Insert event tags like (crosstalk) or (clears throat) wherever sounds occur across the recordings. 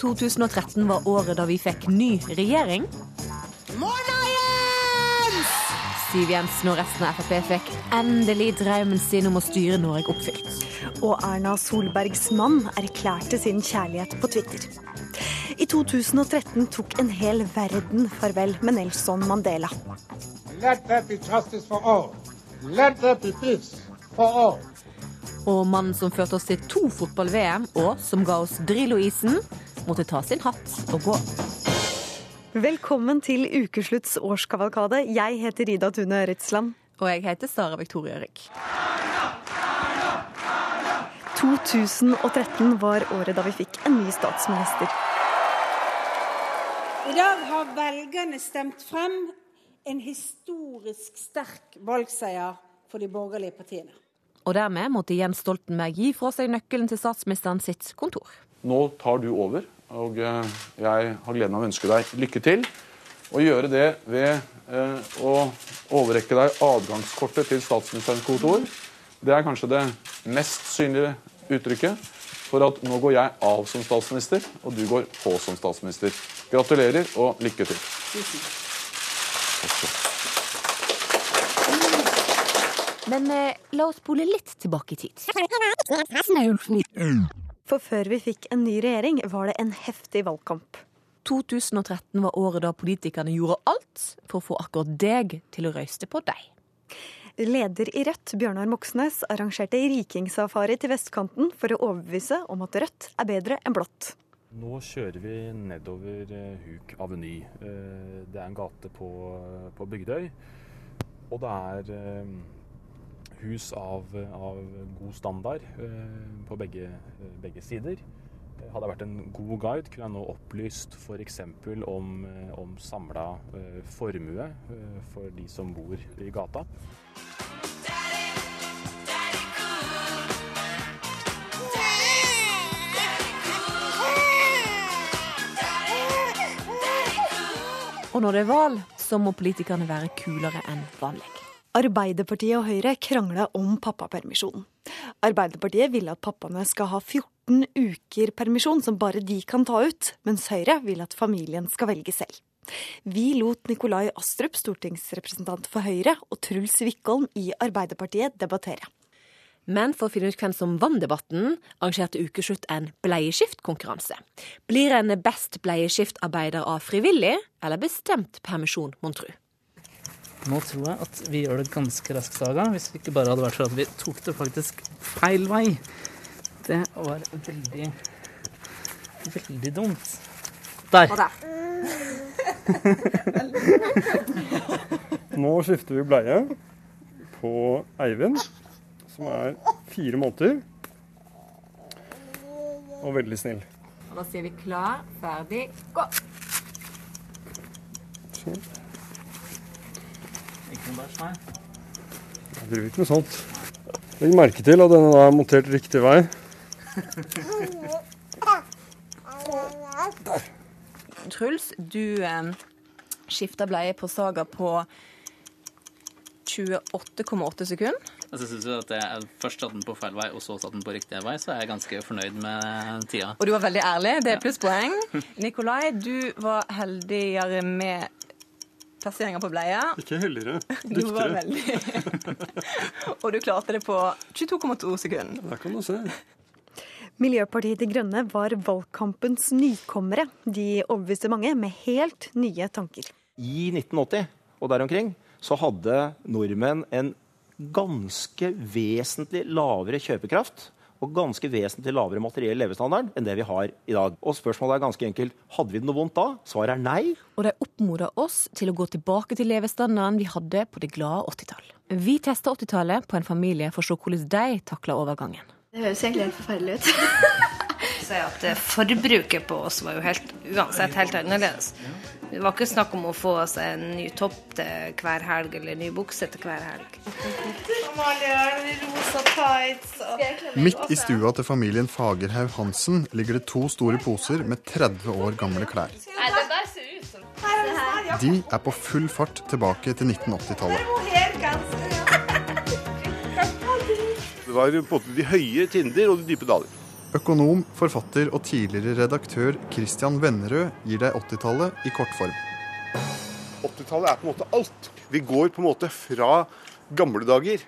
2013 var året da vi fikk ny regjering. Siv Jensen og resten av Frp fikk endelig drømmen sin om å styre Norge oppfylt. Og Erna Solbergs mann erklærte sin kjærlighet på Twitter. I 2013 tok en hel verden farvel med Nelson Mandela. Let there be justice for all. Let there be peace for all. Og mannen som førte oss til to fotball-VM, og som ga oss Drillo-isen, måtte ta sin hatt og gå. Velkommen til ukeslutts årskavalkade. Jeg heter Ida Tune Ritsland. Og jeg heter Sara Victoria Rygg. 2013 var året da vi fikk en ny statsminister. I dag har velgerne stemt frem en historisk sterk valgseier for de borgerlige partiene. Og dermed måtte Jens Stoltenberg gi fra seg nøkkelen til statsministeren sitt kontor. Nå tar du over, og eh, jeg har gleden av å ønske deg lykke til. Og gjøre det ved eh, å overrekke deg adgangskortet til statsministerens kontor. Det er kanskje det mest synlige uttrykket for at nå går jeg av som statsminister, og du går på som statsminister. Gratulerer og lykke til. Men eh, la oss spole litt tilbake i tid. For før vi fikk en ny regjering, var det en heftig valgkamp. 2013 var året da politikerne gjorde alt for å få akkurat deg til å røyste på deg. Leder i Rødt, Bjørnar Moxnes, arrangerte rikingsafari til vestkanten for å overbevise om at rødt er bedre enn blått. Nå kjører vi nedover eh, Huk Aveny. Eh, Det er en gate på, på Bygdøy. Og det er eh, hus av, av god standard eh, på begge, eh, begge sider. Eh, Hadde jeg vært en god guide, kunne jeg nå opplyst f.eks. om, om samla formue for de som bor i gata. Og når det er valg, så må politikerne være kulere enn vanlig. Arbeiderpartiet og Høyre krangla om pappapermisjonen. Arbeiderpartiet ville at pappaene skal ha 14 uker permisjon som bare de kan ta ut, mens Høyre vil at familien skal velge selv. Vi lot Nikolai Astrup, stortingsrepresentant for Høyre, og Truls Wickholm i Arbeiderpartiet debattere. Men for å finne ut hvem som vant debatten, arrangerte Ukeslutt en bleieskiftkonkurranse. Blir en best bleieskiftarbeida av frivillig eller bestemt permisjon, mon tru? Nå tror jeg at vi gjør det ganske raskt, Saga. Hvis det ikke bare hadde vært for at vi tok det faktisk feil vei. Det var veldig Veldig dumt. Der. (laughs) Nå skifter vi bleie på Eivind, som er fire måneder. Og veldig snill. Og da sier vi klar, ferdig, gå! Sånn. Ikke noe bæsj, nei. Jeg driver ikke med sånt. Legg merke til at denne da er montert riktig vei. Truls, du eh, skifta bleie på Saga på 28,8 sekunder. Altså, jeg synes at jeg først satte den på feil vei, og så satte den på riktig vei, så er jeg ganske fornøyd med tida. Og du var veldig ærlig, det er plusspoeng. (laughs) Nikolai, du var heldigere med plasseringa på bleia. Ikke heldigere. (laughs) Du var veldig (laughs) Og du klarte det på 22,2 sekunder. Der kan du se. Miljøpartiet De Grønne var valgkampens nykommere. De overbeviste mange med helt nye tanker. I 1980 og der omkring så hadde nordmenn en ganske vesentlig lavere kjøpekraft og ganske vesentlig lavere materiell levestandard enn det vi har i dag. Og spørsmålet er ganske enkelt hadde vi det noe vondt da? Svaret er nei. Og de oppmoda oss til å gå tilbake til levestandarden vi hadde på det glade 80-tall. Vi testa 80-tallet på en familie for å se hvordan de takla overgangen. Det høres egentlig helt forferdelig ut. (laughs) Si at eh, Forbruket på oss var jo helt, uansett helt annerledes. Det var ikke snakk om å få seg en ny topp til hver helg eller en ny bukse til hver helg. Midt i stua til familien Fagerhaug Hansen ligger det to store poser med 30 år gamle klær. De er på full fart tilbake til 1980-tallet. Det var på en måte de høye tinder og de dype daler. Økonom, forfatter og tidligere redaktør Christian Vennerød gir deg 80-tallet i kortform. 80-tallet er på en måte alt. Vi går på en måte fra gamle dager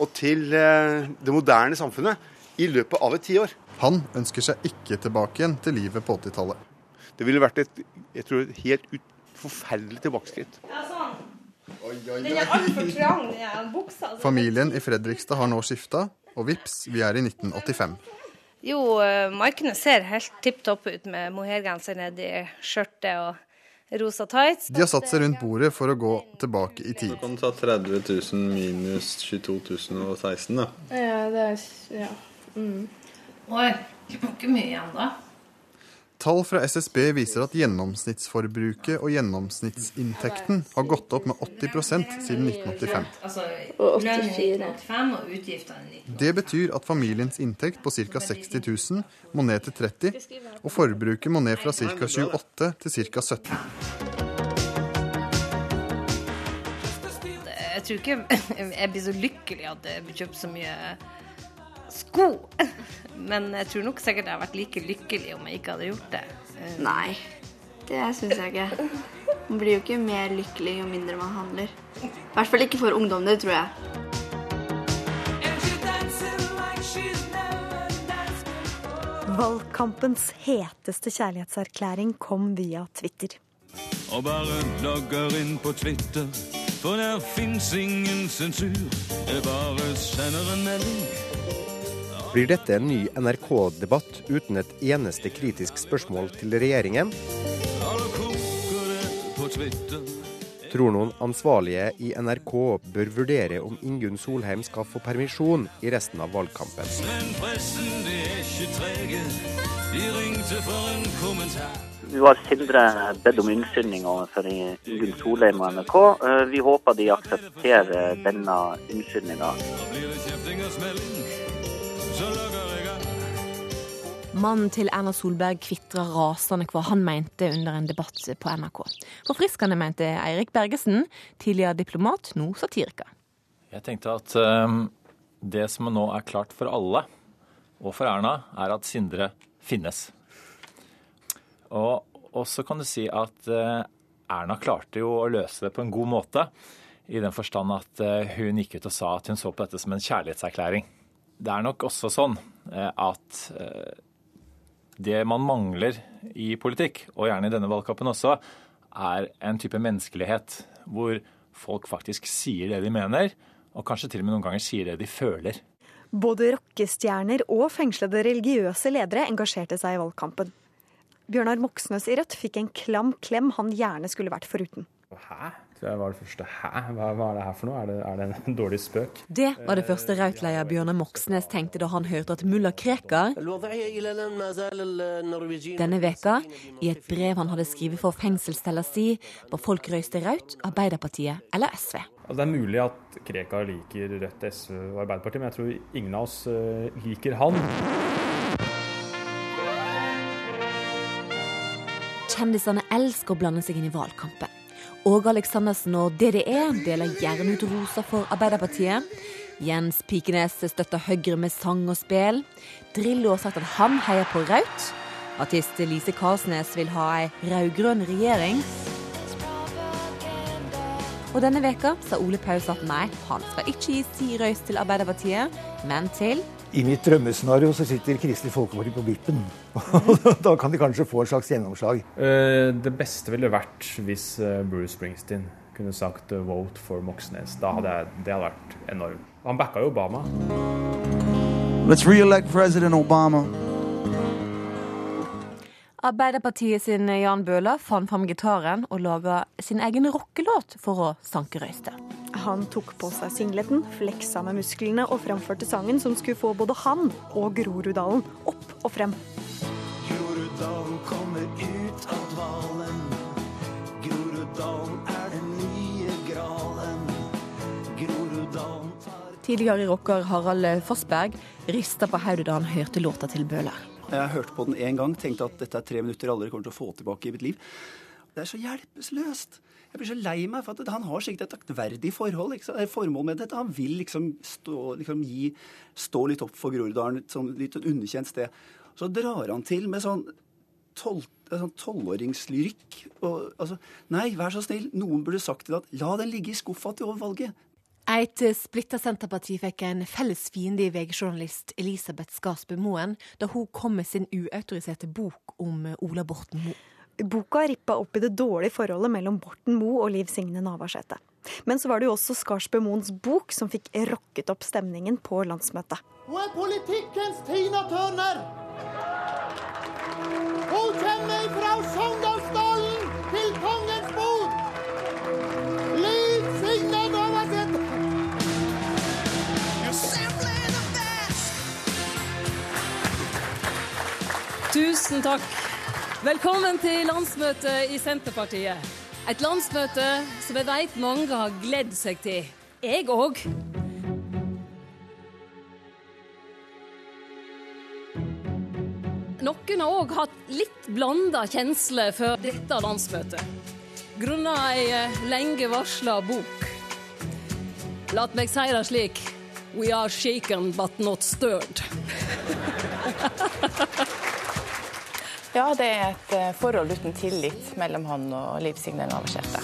og til eh, det moderne samfunnet i løpet av et tiår. Han ønsker seg ikke tilbake igjen til livet på 80-tallet. Det ville vært et, jeg tror, et helt ut, forferdelig tilbakeskritt. Ja, sånn. Den er altfor trang, den buksa. altså. Familien i Fredrikstad har nå skifta, og vips, vi er i 1985. Jo, eh, markene ser helt tipp topp ut med mohairgenser nedi skjørtet og rosa tights. De har satt seg rundt bordet for å gå tilbake i tid. Du kan ta 30 000 minus 22 016, da. Ja, det er Ja. Mm. Oi, det var ikke mye igjen da. Tall fra SSB viser at gjennomsnittsforbruket og gjennomsnittsinntekten har gått opp med 80% siden 1985. Altså, Og 84. i 1985 og utgiftene i 1985. Det betyr at familiens inntekt på ca. 60 000 må ned til 30 og forbruket må ned fra ca. 28 til ca. 17 Jeg tror ikke (laughs) jeg blir så lykkelig at jeg blir kjøpt så mye sko. (laughs) Men jeg tror nok sikkert jeg hadde vært like lykkelig om jeg ikke hadde gjort det. Eh, Nei, det syns jeg ikke. Man blir jo ikke mer lykkelig jo mindre man handler. I hvert fall ikke for ungdom, det tror jeg. Valgkampens heteste kjærlighetserklæring kom via Twitter. Og bare logger inn på Twitter, for der fins ingen sensur. Jeg bare sender en melding. Blir dette en ny NRK-debatt uten et eneste kritisk spørsmål til regjeringen? Tror noen ansvarlige i NRK bør vurdere om Ingunn Solheim skal få permisjon i resten av valgkampen? Men pressen, de er ikke trege. De ringte for en kommentar. Nå har Sindre bedt om unnskyldning overfor Ingunn Solheim og NRK. Eh, Vi håper de aksepterer denne unnskyldninga. Så jeg. Mannen til Erna Solberg kvitra rasende hva han mente under en debatt på NRK. Forfriskende, mente Eirik Bergesen, tidligere diplomat, nå satiriker. Jeg tenkte at eh, det som nå er klart for alle, og for Erna, er at Sindre finnes. Og så kan du si at uh, Erna klarte jo å løse det på en god måte. I den forstand at uh, hun gikk ut og sa at hun så på dette som en kjærlighetserklæring. Det er nok også sånn eh, at eh, det man mangler i politikk, og gjerne i denne valgkampen også, er en type menneskelighet hvor folk faktisk sier det de mener, og kanskje til og med noen ganger sier det de føler. Både rockestjerner og fengslede religiøse ledere engasjerte seg i valgkampen. Bjørnar Moxnes i Rødt fikk en klam klem han gjerne skulle vært foruten. Hæ? Jeg var det første. Hæ? Hva, hva er det her for noe? Er det, er det en dårlig spøk? Det var det første rautleier Bjørne Bjørnar Moxnes tenkte da han hørte at mulla Krekar denne veka, i et brev han hadde skrevet for fengselscella si, ba folk røyste Raut, Arbeiderpartiet eller SV. Altså, det er mulig at Krekar liker Rødt, SV og Arbeiderpartiet, men jeg tror ingen av oss eh, liker han. Kjendisene elsker å blande seg inn i valgkampen. Åge Aleksandersen og DDE deler gjerne ut roser for Arbeiderpartiet. Jens Pikenes støtter Høyre med sang og spel. Drillo har sagt at han heier på Raut. Artist Lise Karlsnes vil ha ei rød-grønn regjering. Og denne veka sa Ole Paus at nei, han skal ikke gi si røys til Arbeiderpartiet, men til I mitt drømmescenario så sitter Kristelig Folkeparti på vippen. (laughs) da kan de kanskje få et slags gjennomslag. Eh, Det beste ville vært hvis eh, Bruce Springsteen kunne sagt eh, 'vote for Moxnes'. Da hadde jeg, det hadde vært enormt. Han backa jo Obama. Let's re-elect President Obama. Arbeiderpartiet sin Jan Bøhler fant fram gitaren og laga sin egen rockelåt for å sanke røyste. Han tok på seg singleten, fleksa med musklene og framførte sangen som skulle få både han og Groruddalen opp og frem. Groruddalen kommer ut av dvalen. Groruddalen er den nye gralen. Groruddalen Tidligere rocker Harald Fossberg rista på hodet da han hørte låta til Bøhler. Jeg hørte på den én gang, tenkte at dette er tre minutter jeg aldri kommer til å få tilbake i mitt liv. Det er så hjelpeløst. Jeg blir så lei meg, for at han har sikkert et aktverdig forhold, formål med dette. Han vil liksom stå, liksom gi, stå litt opp for Groruddalen, et sånn litt underkjent sted. Så drar han til med sånn tolvåringslyrikk. sånn altså, nei, vær så snill, noen burde sagt til deg at la den ligge i skuffa til over valget. Et splitta Senterparti fikk en felles fiende i VG-journalist Elisabeth Skarsbø Moen da hun kom med sin uautoriserte bok om Ola Borten Moe. Boka rippa opp i det dårlige forholdet mellom Borten Moe og Liv Signe Navarsete. Men så var det jo også Skarsbø Moens bok som fikk rokket opp stemningen på landsmøtet. Hun er politikkens Tina Turner. Hun kommer fra Sogndalsdalen Tusen takk. Velkommen til landsmøtet i Senterpartiet. Et landsmøte som jeg veit mange har gledd seg til. Jeg òg. Noen har òg hatt litt blanda kjensler for dette landsmøtet. Grunna ei eh, lenge varsla bok. La meg si det slik. We are shaken but not stirred. (laughs) Ja, det er et eh, forhold uten tillit mellom han og Liv Signe Navarsete.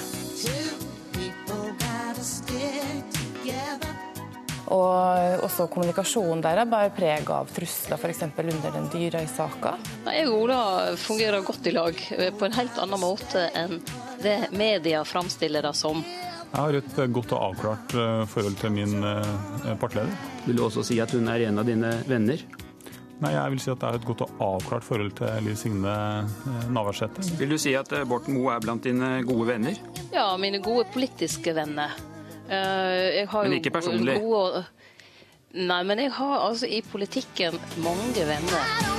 Og også kommunikasjonen deres bærer preg av trusler, f.eks. under den Dyrøy-saka. Jeg og Ola fungerer godt i lag, eh, på en helt annen måte enn det media framstiller det som. Jeg har et godt og avklart eh, forhold til min partleder. partileder. Vil du også si at hun er en av dine venner? Nei, jeg vil si at det er et godt og avklart forhold til Liv Signe eh, Navarsete. Vil du si at eh, Borten Moe er blant dine gode venner? Ja, mine gode politiske venner. Eh, Jeg har Men ikke personlig? Gode... Nei, men jeg har altså i politikken mange venner.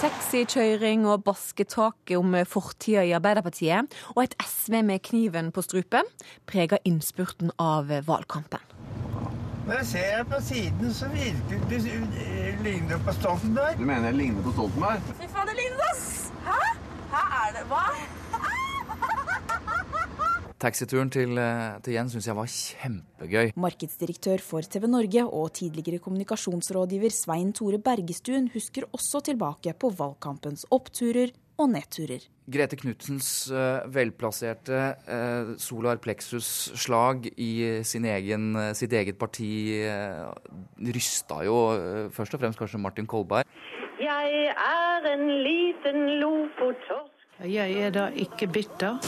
Taxikjøring og basketaket om fortida i Arbeiderpartiet og et SV med kniven på strupen preger innspurten av valgkampen. Når jeg ser på siden, så virker det det ligner på Stoltenberg. Du mener jeg ligner på Stoltenberg? Fy faen, det ligner oss! Hæ? Hæ er det Hva? Taxituren til, eh, til Jens syns jeg var kjempegøy. Markedsdirektør for TV Norge og tidligere kommunikasjonsrådgiver Svein Tore Bergestuen husker også tilbake på valgkampens oppturer og nedturer. Grete Knutsens eh, velplasserte eh, solar plexus-slag i sin egen, sitt eget parti uh, rysta jo først og fremst kanskje Martin Kolberg. Jeg er en liten lofottorsk. Jeg er da ikke bitter.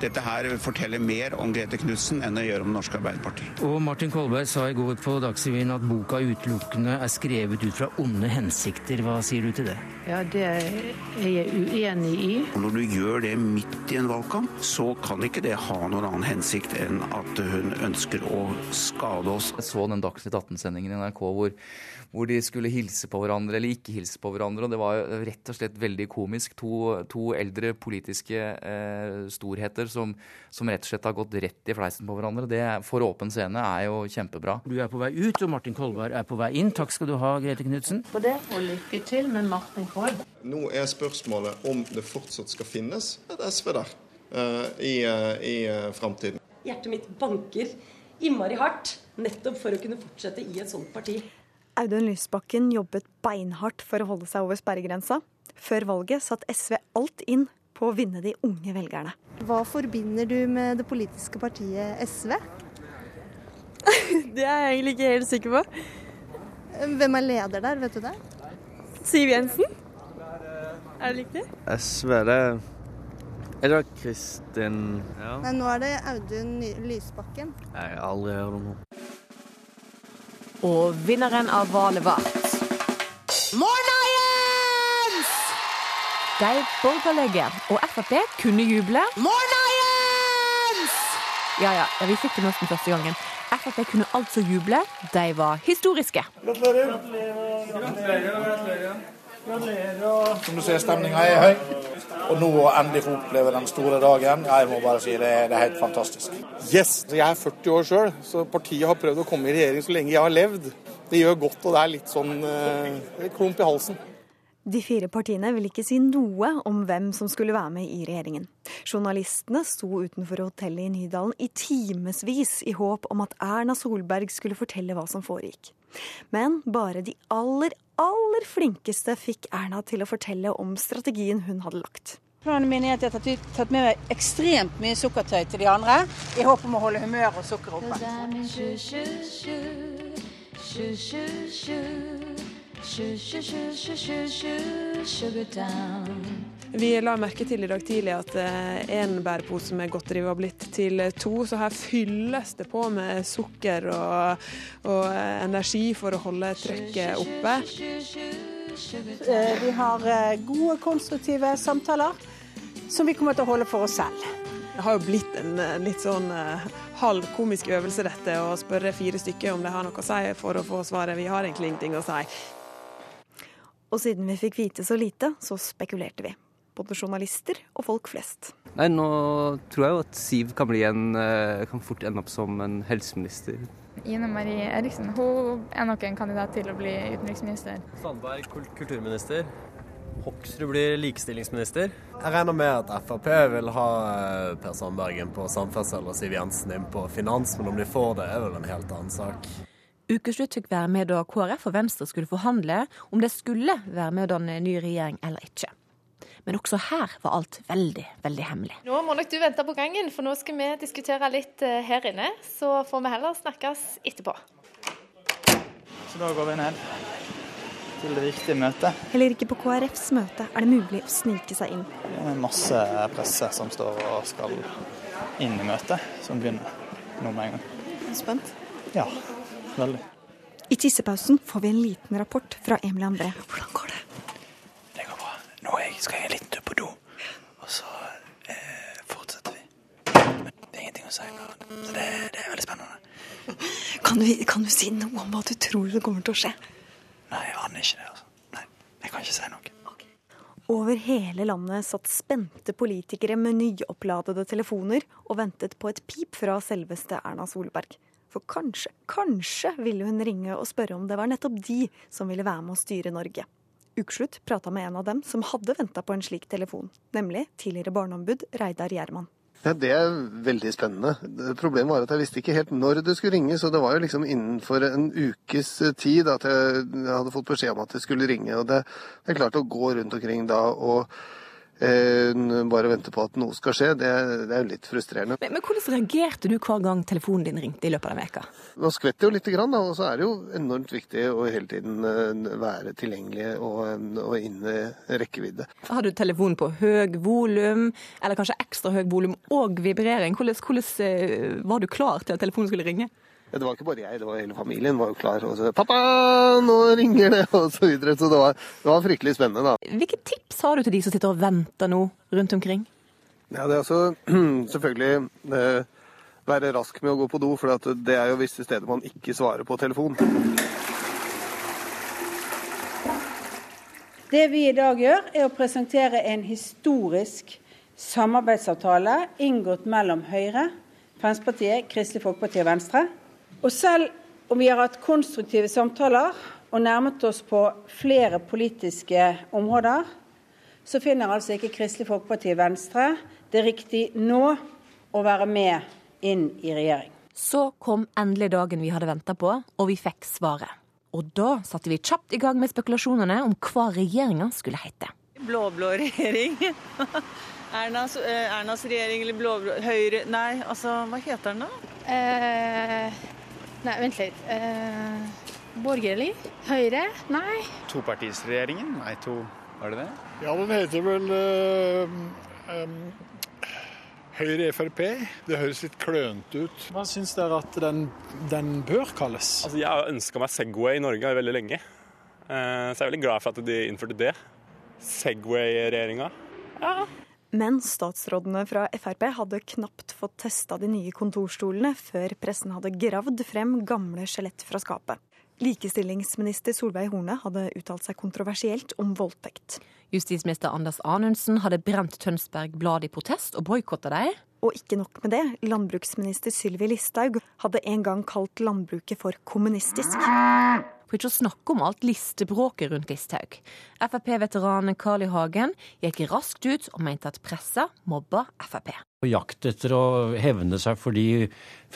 Dette her forteller mer om Grete Knudsen enn det gjør om Norsk norske Arbeiderparti. Og Martin Kolberg sa i går på Dagsrevyen at boka utelukkende er skrevet ut fra onde hensikter. Hva sier du til det? Ja, det er jeg uenig i. Og Når du gjør det midt i en valgkamp, så kan ikke det ha noen annen hensikt enn at hun ønsker å skade oss. Jeg så den Dagsnytt 18-sendingen i NRK hvor, hvor de skulle hilse på hverandre eller ikke hilse på hverandre. og Det var rett og slett veldig komisk. To, to eldre politiske eh, storheter som, som rett og slett har gått rett i fleisen på hverandre. Det for åpen scene er jo kjempebra. Du er på vei ut, og Martin Kolberg er på vei inn. Takk skal du ha, Grete Knudsen. På det, og lykke til med Martin Kolberg. Nå er spørsmålet om det fortsatt skal finnes et SV der uh, i, uh, i uh, framtiden. Hjertet mitt banker innmari hardt, nettopp for å kunne fortsette i et sånt parti. Audun Lysbakken jobbet beinhardt for å holde seg over sperregrensa. Før valget satt SV alt inn på å vinne de unge velgerne. Hva forbinder du med det politiske partiet SV? (laughs) Det er jeg egentlig ikke helt sikker på. Hvem er leder der, vet du det? Siv Jensen? Er det riktig? SV, det Er det Kristin ja. Nei, nå er det Audun Lysbakken. Jeg har aldri hørt om henne. Og vinneren av valget var Morna, De borgerlige og Frp kunne juble. Morna, Jens! Ja, ja, ja, vi fikk det nesten første gangen. Frp kunne altså juble. De var historiske. Gratulerer. Gratulerer. Gratulerer. Som du ser, stemninga er høy. Og nå å endelig få oppleve den store dagen, jeg må bare si det, det er helt fantastisk. Yes! Jeg er 40 år sjøl, så partiet har prøvd å komme i regjering så lenge jeg har levd. Det gjør godt, og det er litt sånn eh, klump i halsen. De fire partiene vil ikke si noe om hvem som skulle være med i regjeringen. Journalistene sto utenfor hotellet i Nydalen i timevis i håp om at Erna Solberg skulle fortelle hva som foregikk. Men bare de aller, aller flinkeste fikk Erna til å fortelle om strategien hun hadde lagt. Planen min er at jeg har tatt, med meg ekstremt mye sukkertøy til de andre, i håp om å holde humøret og sukkeret oppe. Vi la merke til i dag tidlig at én bærepose med godteri var blitt til to, så her fylles det på med sukker og, og energi for å holde trykket oppe. Eh, Vi har eh, gode, konstruktive samtaler som vi kommer til å holde for oss selv. Det har jo blitt en eh, litt sånn halvkomisk halv komisk øvelse dette, å spørre fire stykker om de har noe å si for å få svaret. Vi har egentlig ingenting å si. Og siden vi fikk vite så lite, så spekulerte vi. Både journalister og folk flest. Nei, nå tror jeg jo at Siv kan, bli en, eh, kan fort ende opp som en helseminister. Ine Marie Eriksen hun er nok en kandidat til å bli utenriksminister. Sandberg kul- kulturminister. Hoksrud blir likestillingsminister. Jeg regner med at Frp vil ha Per Sandberg inn på samferdsel og Siv Jensen inn på finans, men om de får det, er vel en helt annen sak. Ukeslutt fikk være med da KrF og Venstre skulle forhandle om det skulle være med å danne ny regjering eller ikke. Men også her var alt veldig, veldig hemmelig. Nå må nok du vente på gangen, for nå skal vi diskutere litt eh, her inne. Så får vi heller snakkes etterpå. Så da går vi ned til det viktige møtet. Heller ikke på KrFs møte er det mulig å snike seg inn. Det er masse presse som står og skal inn i møtet, som begynner nå med en gang. Spent? Ja, veldig. I tissepausen får vi en liten rapport fra Emil André. Hvordan går det? Nå jeg skal jeg litt på do, og så eh, fortsetter vi. Men det er ingenting å si nå, så det, det er veldig spennende. (laughs) Kan du, kan du si noe om hva du tror det kommer til å skje? Nei, jeg aner ikke det. altså. Nei, Jeg kan ikke si noe. Over hele landet satt spente politikere med nyoppladede telefoner og ventet på et pip fra selveste Erna Solberg. For kanskje, kanskje ville hun ringe og spørre om det var nettopp de som ville være med å styre Norge. Ukeslutt prata med en av dem som hadde venta på en slik telefon, nemlig tidligere barneombud Reidar Gjerman. Ja, Det er veldig spennende. Problemet var at jeg visste ikke helt når det skulle ringe, så det var jo liksom innenfor en ukes tid at jeg hadde fått beskjed om at det skulle ringe. Og det, er klart å gå rundt omkring da og bare vente på at noe skal skje, det, det er jo litt frustrerende. Men, men hvordan reagerte du hver gang telefonen din ringte i løpet av veka? Nå skvetter jo lite grann, da, og så er det jo enormt viktig å hele tiden eh, være tilgjengelig og, og inne i rekkevidde. Har du telefonen på høy volum, eller kanskje ekstra høy volum og vibrering? Hvordan, hvordan eh, var du klar til at telefonen skulle ringe? Ja, det var ikke bare jeg, det var hele familien var jo klar. Og så 'Pappa, nå ringer det!' (laughs) og så videre. Så det var, det var fryktelig spennende, da. Hvilke tips har du til de som sitter og venter nå rundt omkring? Ja, det er altså (clears throat) selvfølgelig eh, være rask med å gå på do, for det er jo visse steder man ikke svarer på telefon. Det vi i dag gjør, er å presentere en historisk samarbeidsavtale inngått mellom Høyre, Fremskrittspartiet, Kristelig Folkeparti og Venstre. Og selv om vi har hatt konstruktive samtaler og nærmet oss på flere politiske områder, så finner altså ikke Kristelig Folkeparti og Venstre det riktig nå å være med inn i regjering. Så kom endelig dagen vi hadde venta på, og vi fikk svaret. Og da satte vi kjapt i gang med spekulasjonene om hva regjeringa skulle hete. Blå-blå regjering. (laughs) Ernas, eh, Ernas regjering eller blå-blå Høyre Nei, altså, hva heter den da? Eh, nei, vent litt. Eh, borgerlig? Høyre? Nei. Topartisregjeringen? Nei, to Var det det? Ja, den heter vel eh, em, Høyre Frp. Det høres litt klønete ut. Hva syns dere at den, den bør kalles? Altså, jeg har ønska meg Segway i Norge veldig lenge, Eh, så jeg er veldig glad for at de innførte det. Segway-regjeringa. Ja. Men statsrådene fra Frp hadde knapt fått testa de nye kontorstolene før pressen hadde gravd frem gamle skjelett fra skapet. Likestillingsminister Solveig Horne hadde uttalt seg kontroversielt om voldtekt. Justisminister Anders Anundsen hadde brent Tønsberg Blad i protest og boikotta dem. Og ikke nok med det, landbruksminister Sylvi Listhaug hadde en gang kalt landbruket for kommunistisk. For ikke å snakke om alt listebråket rundt Listhaug. Frp-veteranen Carl I. Hagen gikk raskt ut og mente at pressa mobba Frp. Jakt etter å hevne seg fordi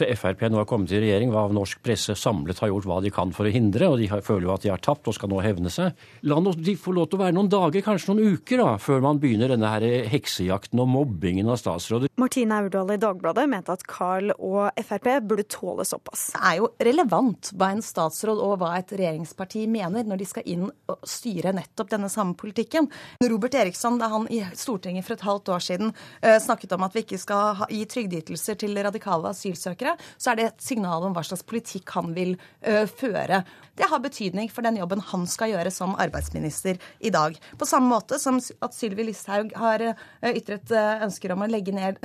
Frp nå har kommet i regjering, hva norsk presse samlet har gjort hva de kan for å hindre, og de føler jo at de har tapt og skal nå hevne seg. La de få lov til å være noen dager, kanskje noen uker, da, før man begynner denne her heksejakten og mobbingen av statsråder. Martine Aurdal i Dagbladet mente at Carl og Frp burde tåle såpass. Det er jo relevant hva en statsråd og hva et regjeringsparti mener når de skal inn og styre nettopp denne samme politikken. Robert Eriksson, da han i Stortinget for et halvt år siden snakket om at vi ikke skal gi trygdeytelser til radikale asylsøkere, så er det et signal om hva slags politikk han vil ø, føre. Det har betydning for den jobben han skal gjøre som arbeidsminister i dag. På samme måte som at Sylvi Listhaug har ytret ønsker om å legge ned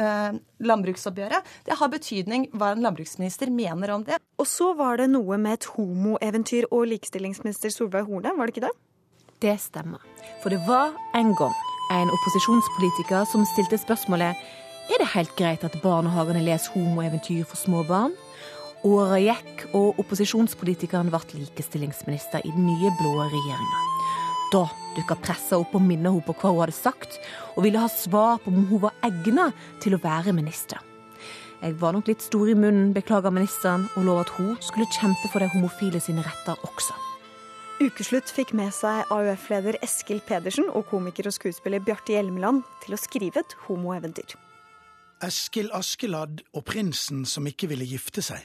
landbruksoppgjøret. Det har betydning hva en landbruksminister mener om det. Og så var det noe med et homoeventyr og likestillingsminister Solveig Horne, var det ikke det? Det stemmer. For det var en gang en opposisjonspolitiker som stilte spørsmålet er det helt greit at barnehagene leser homoeventyr for små barn? Åra gikk, og opposisjonspolitikeren ble likestillingsminister i den nye blå regjeringa. Da dukka pressa opp og minna henne på hva hun hadde sagt, og ville ha svar på om hun var egna til å være minister. Jeg var nok litt stor i munnen, beklager ministeren, og lover at hun skulle kjempe for de homofile sine retter også. Ukeslutt fikk med seg AUF-leder Eskil Pedersen og komiker og skuespiller Bjarte Hjelmeland til å skrive et homoeventyr. Eskil Askeladd og prinsen som ikke ville gifte seg.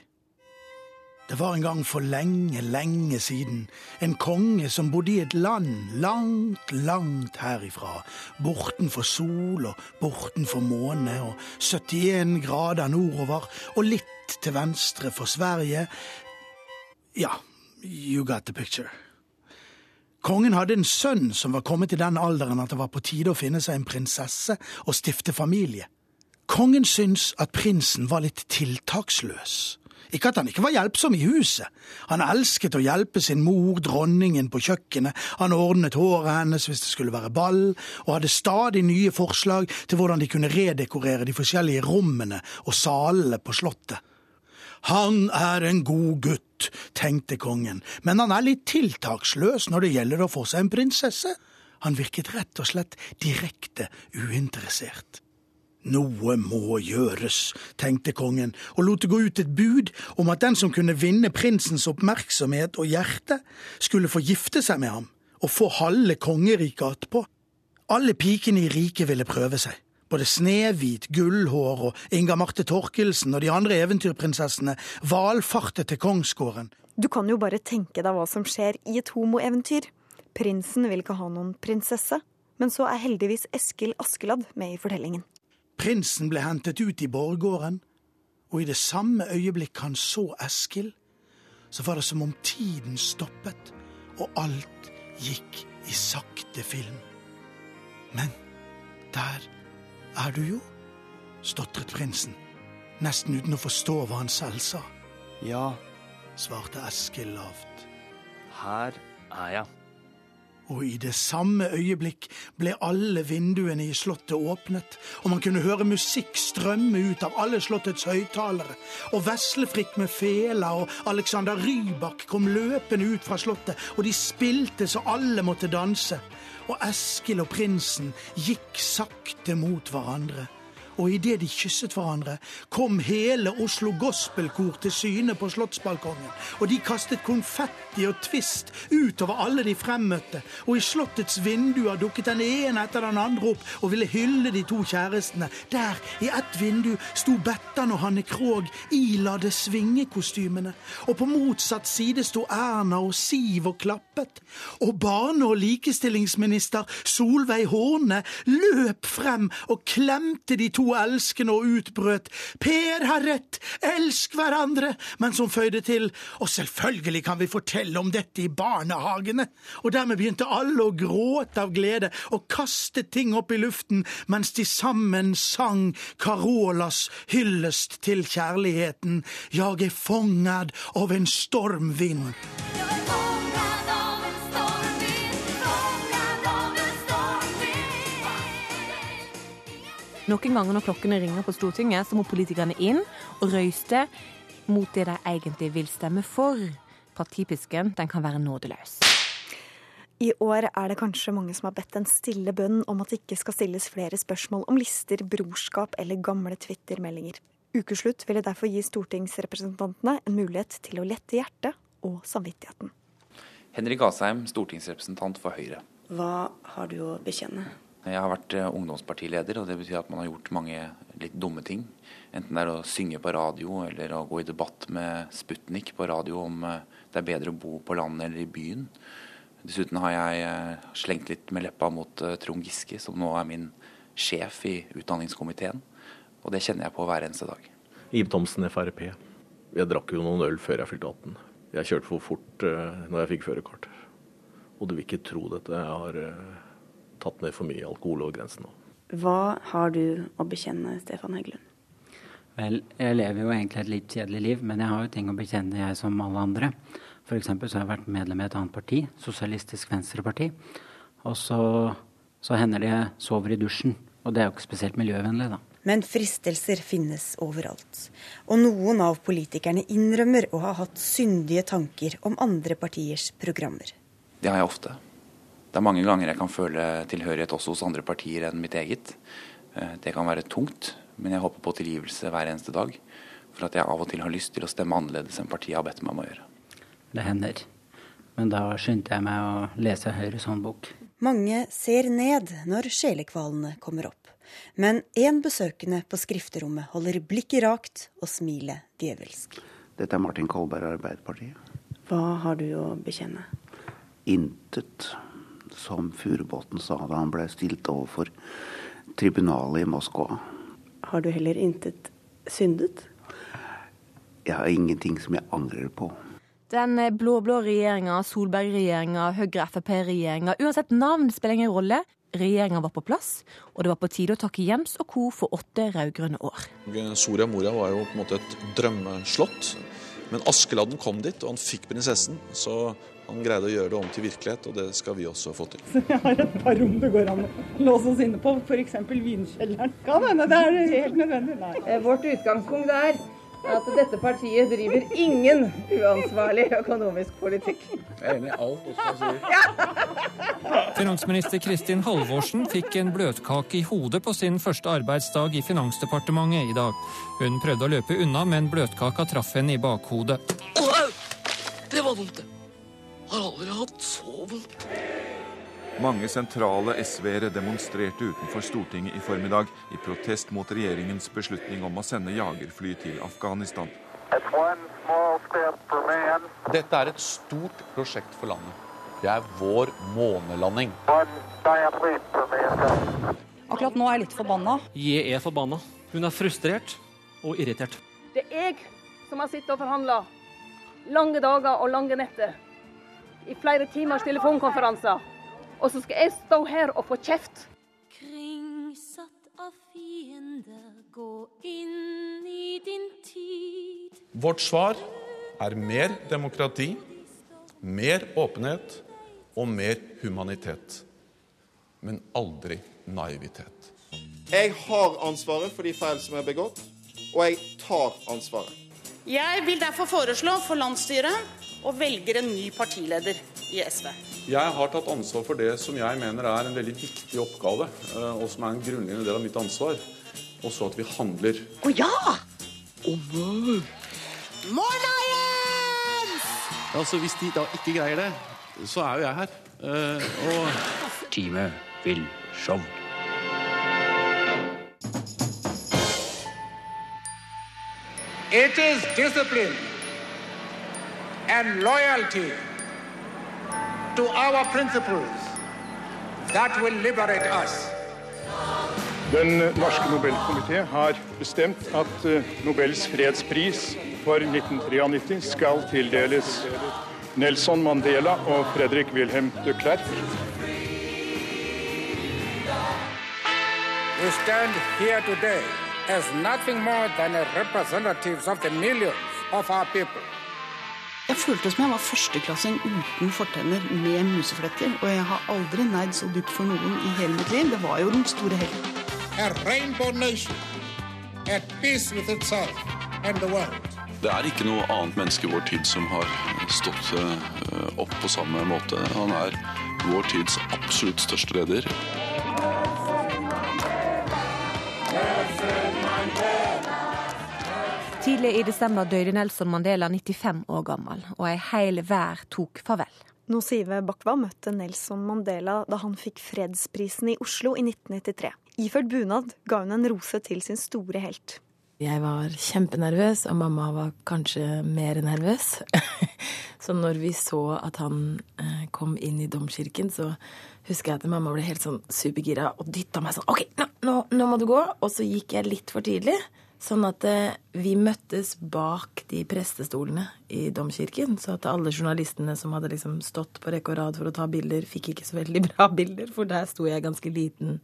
Det var en gang for lenge, lenge siden en konge som bodde i et land langt, langt herifra, bortenfor sol og bortenfor måne og 71 grader nordover og litt til venstre for Sverige. Ja, you got the picture. Kongen hadde en sønn som var kommet i den alderen at det var på tide å finne seg en prinsesse og stifte familie. Kongen syntes at prinsen var litt tiltaksløs. Ikke at han ikke var hjelpsom i huset. Han elsket å hjelpe sin mor, dronningen, på kjøkkenet, han ordnet håret hennes hvis det skulle være ball, og hadde stadig nye forslag til hvordan de kunne redekorere de forskjellige rommene og salene på slottet. Han er en god gutt, tenkte kongen, men han er litt tiltaksløs når det gjelder å få seg en prinsesse. Han virket rett og slett direkte uinteressert. Noe må gjøres, tenkte kongen, og lot det gå ut et bud om at den som kunne vinne prinsens oppmerksomhet og hjerte, skulle få gifte seg med ham og få halve kongeriket attpå. Alle pikene i riket ville prøve seg. Både Snehvit, Gullhår og Inga Marte Torkelsen og de andre eventyrprinsessene valfartet til kongsgården. Du kan jo bare tenke deg hva som skjer i et homoeventyr. Prinsen vil ikke ha noen prinsesse, men så er heldigvis Eskil Askeladd med i fortellingen. Prinsen ble hentet ut i borggården, og i det samme øyeblikk han så Eskil, så var det som om tiden stoppet, og alt gikk i sakte film. Men der er du jo, stotret prinsen, nesten uten å forstå hva han selv sa. Ja, svarte Eskil lavt. Her er jeg og i det samme øyeblikk ble alle vinduene i slottet åpnet, og man kunne høre musikk strømme ut av alle slottets høyttalere, og Veslefrikk med fela og Alexander Rybak kom løpende ut fra slottet, og de spilte så alle måtte danse, og Eskil og prinsen gikk sakte mot hverandre og idet de kysset hverandre, kom hele Oslo Gospelkor til syne på slottsbalkongen, og de kastet konfetti og twist utover alle de fremmøtte, og i slottets vinduer dukket den ene etter den andre opp og ville hylle de to kjærestene. Der, i ett vindu, sto Bettan og Hanne Krogh ilade svingekostymene, og på motsatt side sto Erna og Siv og klappet, og barne- og likestillingsminister Solveig Horne løp frem og klemte de to elskende og utbrøt Per har rett, elsk hverandre, men som føyde til og selvfølgelig kan vi fortelle om dette i barnehagene. Og dermed begynte alle å gråte av glede og kaste ting opp i luften mens de sammen sang Carolas hyllest til kjærligheten. Jeg er fångad av en stormvind. Noen ganger når klokkene ringer på Stortinget, så må politikerne inn og røyste mot det de egentlig vil stemme for. Partipisken den kan være nådeløs. I år er det kanskje mange som har bedt en stille bønn om at det ikke skal stilles flere spørsmål om lister, brorskap eller gamle Twitter-meldinger. Ukeslutt ville derfor gi stortingsrepresentantene en mulighet til å lette hjertet og samvittigheten. Henrik Asheim, stortingsrepresentant for Høyre. Hva har du å bekjenne? Jeg har vært eh, ungdomspartileder, og det betyr at man har gjort mange litt dumme ting. Enten det er å synge på radio, eller å gå i debatt med Sputnik på radio om eh, det er bedre å bo på landet eller i byen. Dessuten har jeg eh, slengt litt med leppa mot Trond Giske, som nå er min sjef i utdanningskomiteen. Og det kjenner jeg på hver eneste dag. Ib Thomsen, Frp. Jeg drakk jo noen øl før jeg fylte 18. Jeg kjørte for fort når jeg fikk førerkort. Og du vil ikke tro dette. Jeg har tatt ned for mye alkohol over grensen nå. Hva har du å bekjenne, Stefan Heggelund? Vel, jeg lever jo egentlig et litt kjedelig liv, men jeg har jo ting å bekjenne, jeg som alle andre. F.eks. så har jeg vært medlem i et annet parti, Sosialistisk Venstreparti. Og så, så hender det jeg sover i dusjen. Og det er jo ikke spesielt miljøvennlig, da. Men fristelser finnes overalt. Og noen av politikerne innrømmer å ha hatt syndige tanker om andre partiers programmer. Det har jeg ofte. Det er mange ganger jeg kan føle tilhørighet også hos andre partier enn mitt eget. Eh, det kan være tungt, men jeg håper på tilgivelse hver eneste dag. For at jeg av og til har lyst til å stemme annerledes enn partiet har bedt meg om å gjøre. Det hender. Men da skyndte jeg meg å lese Høyres håndbok. Mange ser ned når sjelekvalene kommer opp. Men én besøkende på skrifterommet holder blikket rakt og smilet djevelsk. Dette er Martin Kolberg, Arbeiderpartiet. Hva har du å bekjenne? Intet som Furubotn sa da han ble stilt overfor tribunalet i Moskva. Har du heller intet syndet? Jeg har ingenting som jeg angrer på. Den blå-blå regjeringa, Solberg-regjeringa, Høyre-Frp-regjeringa, uansett navn spiller ingen rolle. Regjeringa var på plass, og det var på tide å takke Jems og co. for åtte rød-grønne år. Soria Moria var jo på en måte et drømmeslott. Men Askeladden kom dit, og han fikk prinsessen. Så han greide å gjøre det om til virkelighet, og det skal vi også få til. Så (laughs) jeg har et par rom det går an å låse oss inne på, f.eks. vinkjelleren. Kan hende det er helt nødvendig. Nei. Eh, vårt utgangspunkt er at dette partiet driver ingen uansvarlig økonomisk politikk. Jeg er enig i alt Oskar sier. Finansminister Kristin Halvorsen fikk en bløtkake i hodet på sin første arbeidsdag i Finansdepartementet i dag. Hun prøvde å løpe unna, men bløtkaka traff henne i bakhodet. Det var vondt, det. Har aldri hatt så vondt. Mange sentrale SV-ere demonstrerte utenfor Stortinget i formiddag i protest mot regjeringens beslutning om å sende jagerfly til Afghanistan. Dette er et stort prosjekt for landet. Det er vår månelanding. Akkurat nå er jeg litt forbanna. Jeg er forbanna. Hun er frustrert og irritert. Det er jeg som har sittet og forhandla. Lange dager og lange netter i flere timers telefonkonferanser. Og så skal jeg stå her og få kjeft. Kringsatt av fiender, gå inn i din tid. Vårt svar er mer demokrati, mer åpenhet og mer humanitet. Men aldri naivitet. Jeg har ansvaret for de feil som er begått, og jeg tar ansvaret. Jeg vil derfor foreslå for landsstyret og velger en ny partileder i SV. Jeg har tatt ansvar for det som jeg mener er en veldig viktig oppgave, eh, og som er en grunnleggende del av mitt ansvar. Og så at vi handler. Å ja! Å nei! Morna, Jens! Altså, hvis de da ikke greier det, så er jo jeg her. Uh, og Time vil show. It is discipline and loyalty to our principles that will liberate us. Den norske Nobelkomité har bestemt at eh, Nobels fredspris for 1993 skal tildeles Nelson Mandela og Fredrik Wilhelm de Klerk. We stand here today as nothing more than representatives of the millions of our people. Jeg følte som jeg var førsteklassing uten fortenner med musefletter. Og jeg har aldri neid så dypt for noen i hele mitt liv. Det var jo den store helten. A rainbow nation at peace with itself and the world. Det er ikke noe annet menneske i vår tid som har stått eh, opp på samme måte. Han er vår tids absolutt største leder. Tidlig i desember døde Nelson Mandela 95 år gammel, og ei heil vær tok farvel. Nosive Bakwa møtte Nelson Mandela da han fikk fredsprisen i Oslo i 1993. Iført bunad ga hun en rose til sin store helt. Jeg var kjempenervøs, og mamma var kanskje mer nervøs. (laughs) så når vi så at han eh, kom inn i domkirken, så husker jeg at mamma ble helt sånn supergira og dytta meg sånn OK, nå, nå, nå, må du gå. Og så gikk jeg litt for tidlig. Sånn at eh, vi møttes bak de prestestolene i domkirken. Så at alle journalistene som hadde liksom stått på rekke og rad for å ta bilder, fikk ikke så veldig (laughs) bra bilder, for der sto jeg ganske liten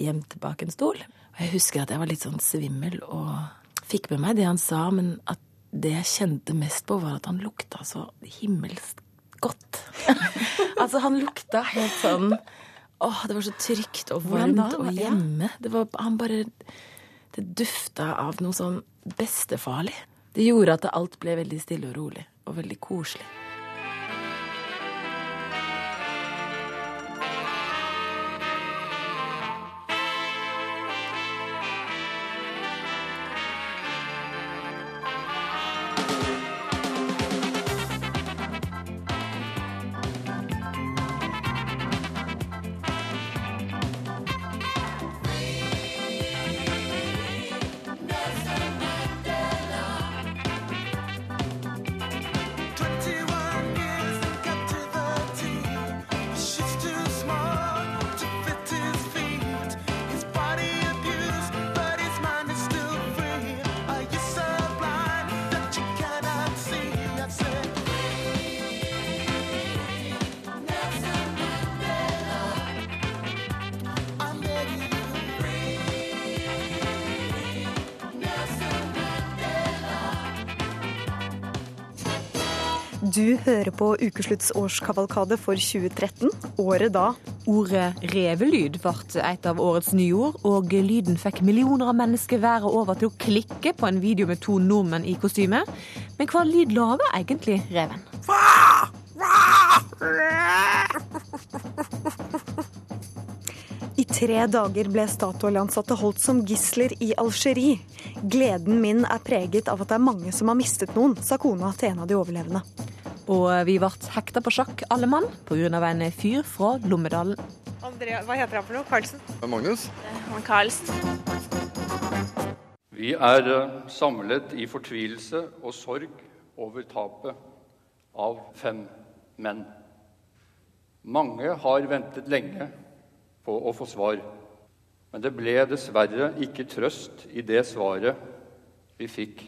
gjemt bak en stol. Og jeg husker at jeg var litt sånn svimmel og fikk med meg det han sa, men at det jeg kjente mest på, var at han lukta så himmelsk godt. (laughs) altså, han lukta helt sånn Åh, det var så trygt og varmt og hjemme. Det var, han bare Det dufta av noe sånn bestefarlig. Det gjorde at alt ble veldig stille og rolig og veldig koselig. Du hører på Ukeslutts årskavalkade for 2013, året da Ordet revelyd ble et av årets nyord, og lyden fikk millioner av mennesker været over til å klikke på en video med to nordmenn i kostyme. Men hva lyd lager egentlig reven? I tre dager ble Statoil-ansatte holdt som gisler i Algerie. Gleden min er preget av at det er mange som har mistet noen, sa kona til en av de overlevende. Og vi ble hekta på sjakk alle mann pga. en fyr fra Lommedalen. Andrea, hva heter han for noe? Karlsen? Magnus. Han Karlsen. Vi er eh, samlet i fortvilelse og sorg over tapet av fem menn. Mange har ventet lenge på å få svar, men det ble dessverre ikke trøst i det svaret vi fikk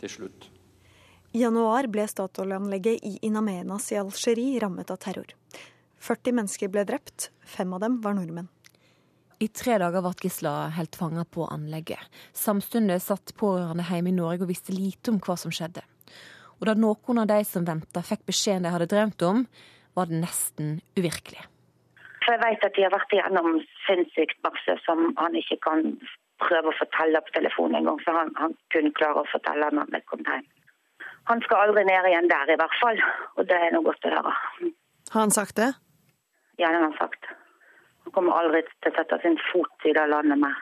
til slutt. I januar ble Statoil-anlegget i Inamenas i Algerie rammet av terror. 40 mennesker ble drept, fem av dem var nordmenn. I tre dager ble gisla helt fanga på anlegget. Samtidig satt pårørende hjemme i Norge og visste lite om hva som skjedde. Og da noen av de som venta fikk beskjeden de hadde drømt om, var det nesten uvirkelig. For jeg vet at de har vært igjennom sinnssykt masse som han ikke kan prøve å fortelle på telefonen engang. Så han, han kunne klare å fortelle når vi kom hjem. Han skal aldri ned igjen der, i hvert fall. Og det er noe godt å høre. Har han sagt det? Ja, det har han sagt. Han kommer aldri til å sette sin fot i det landet med.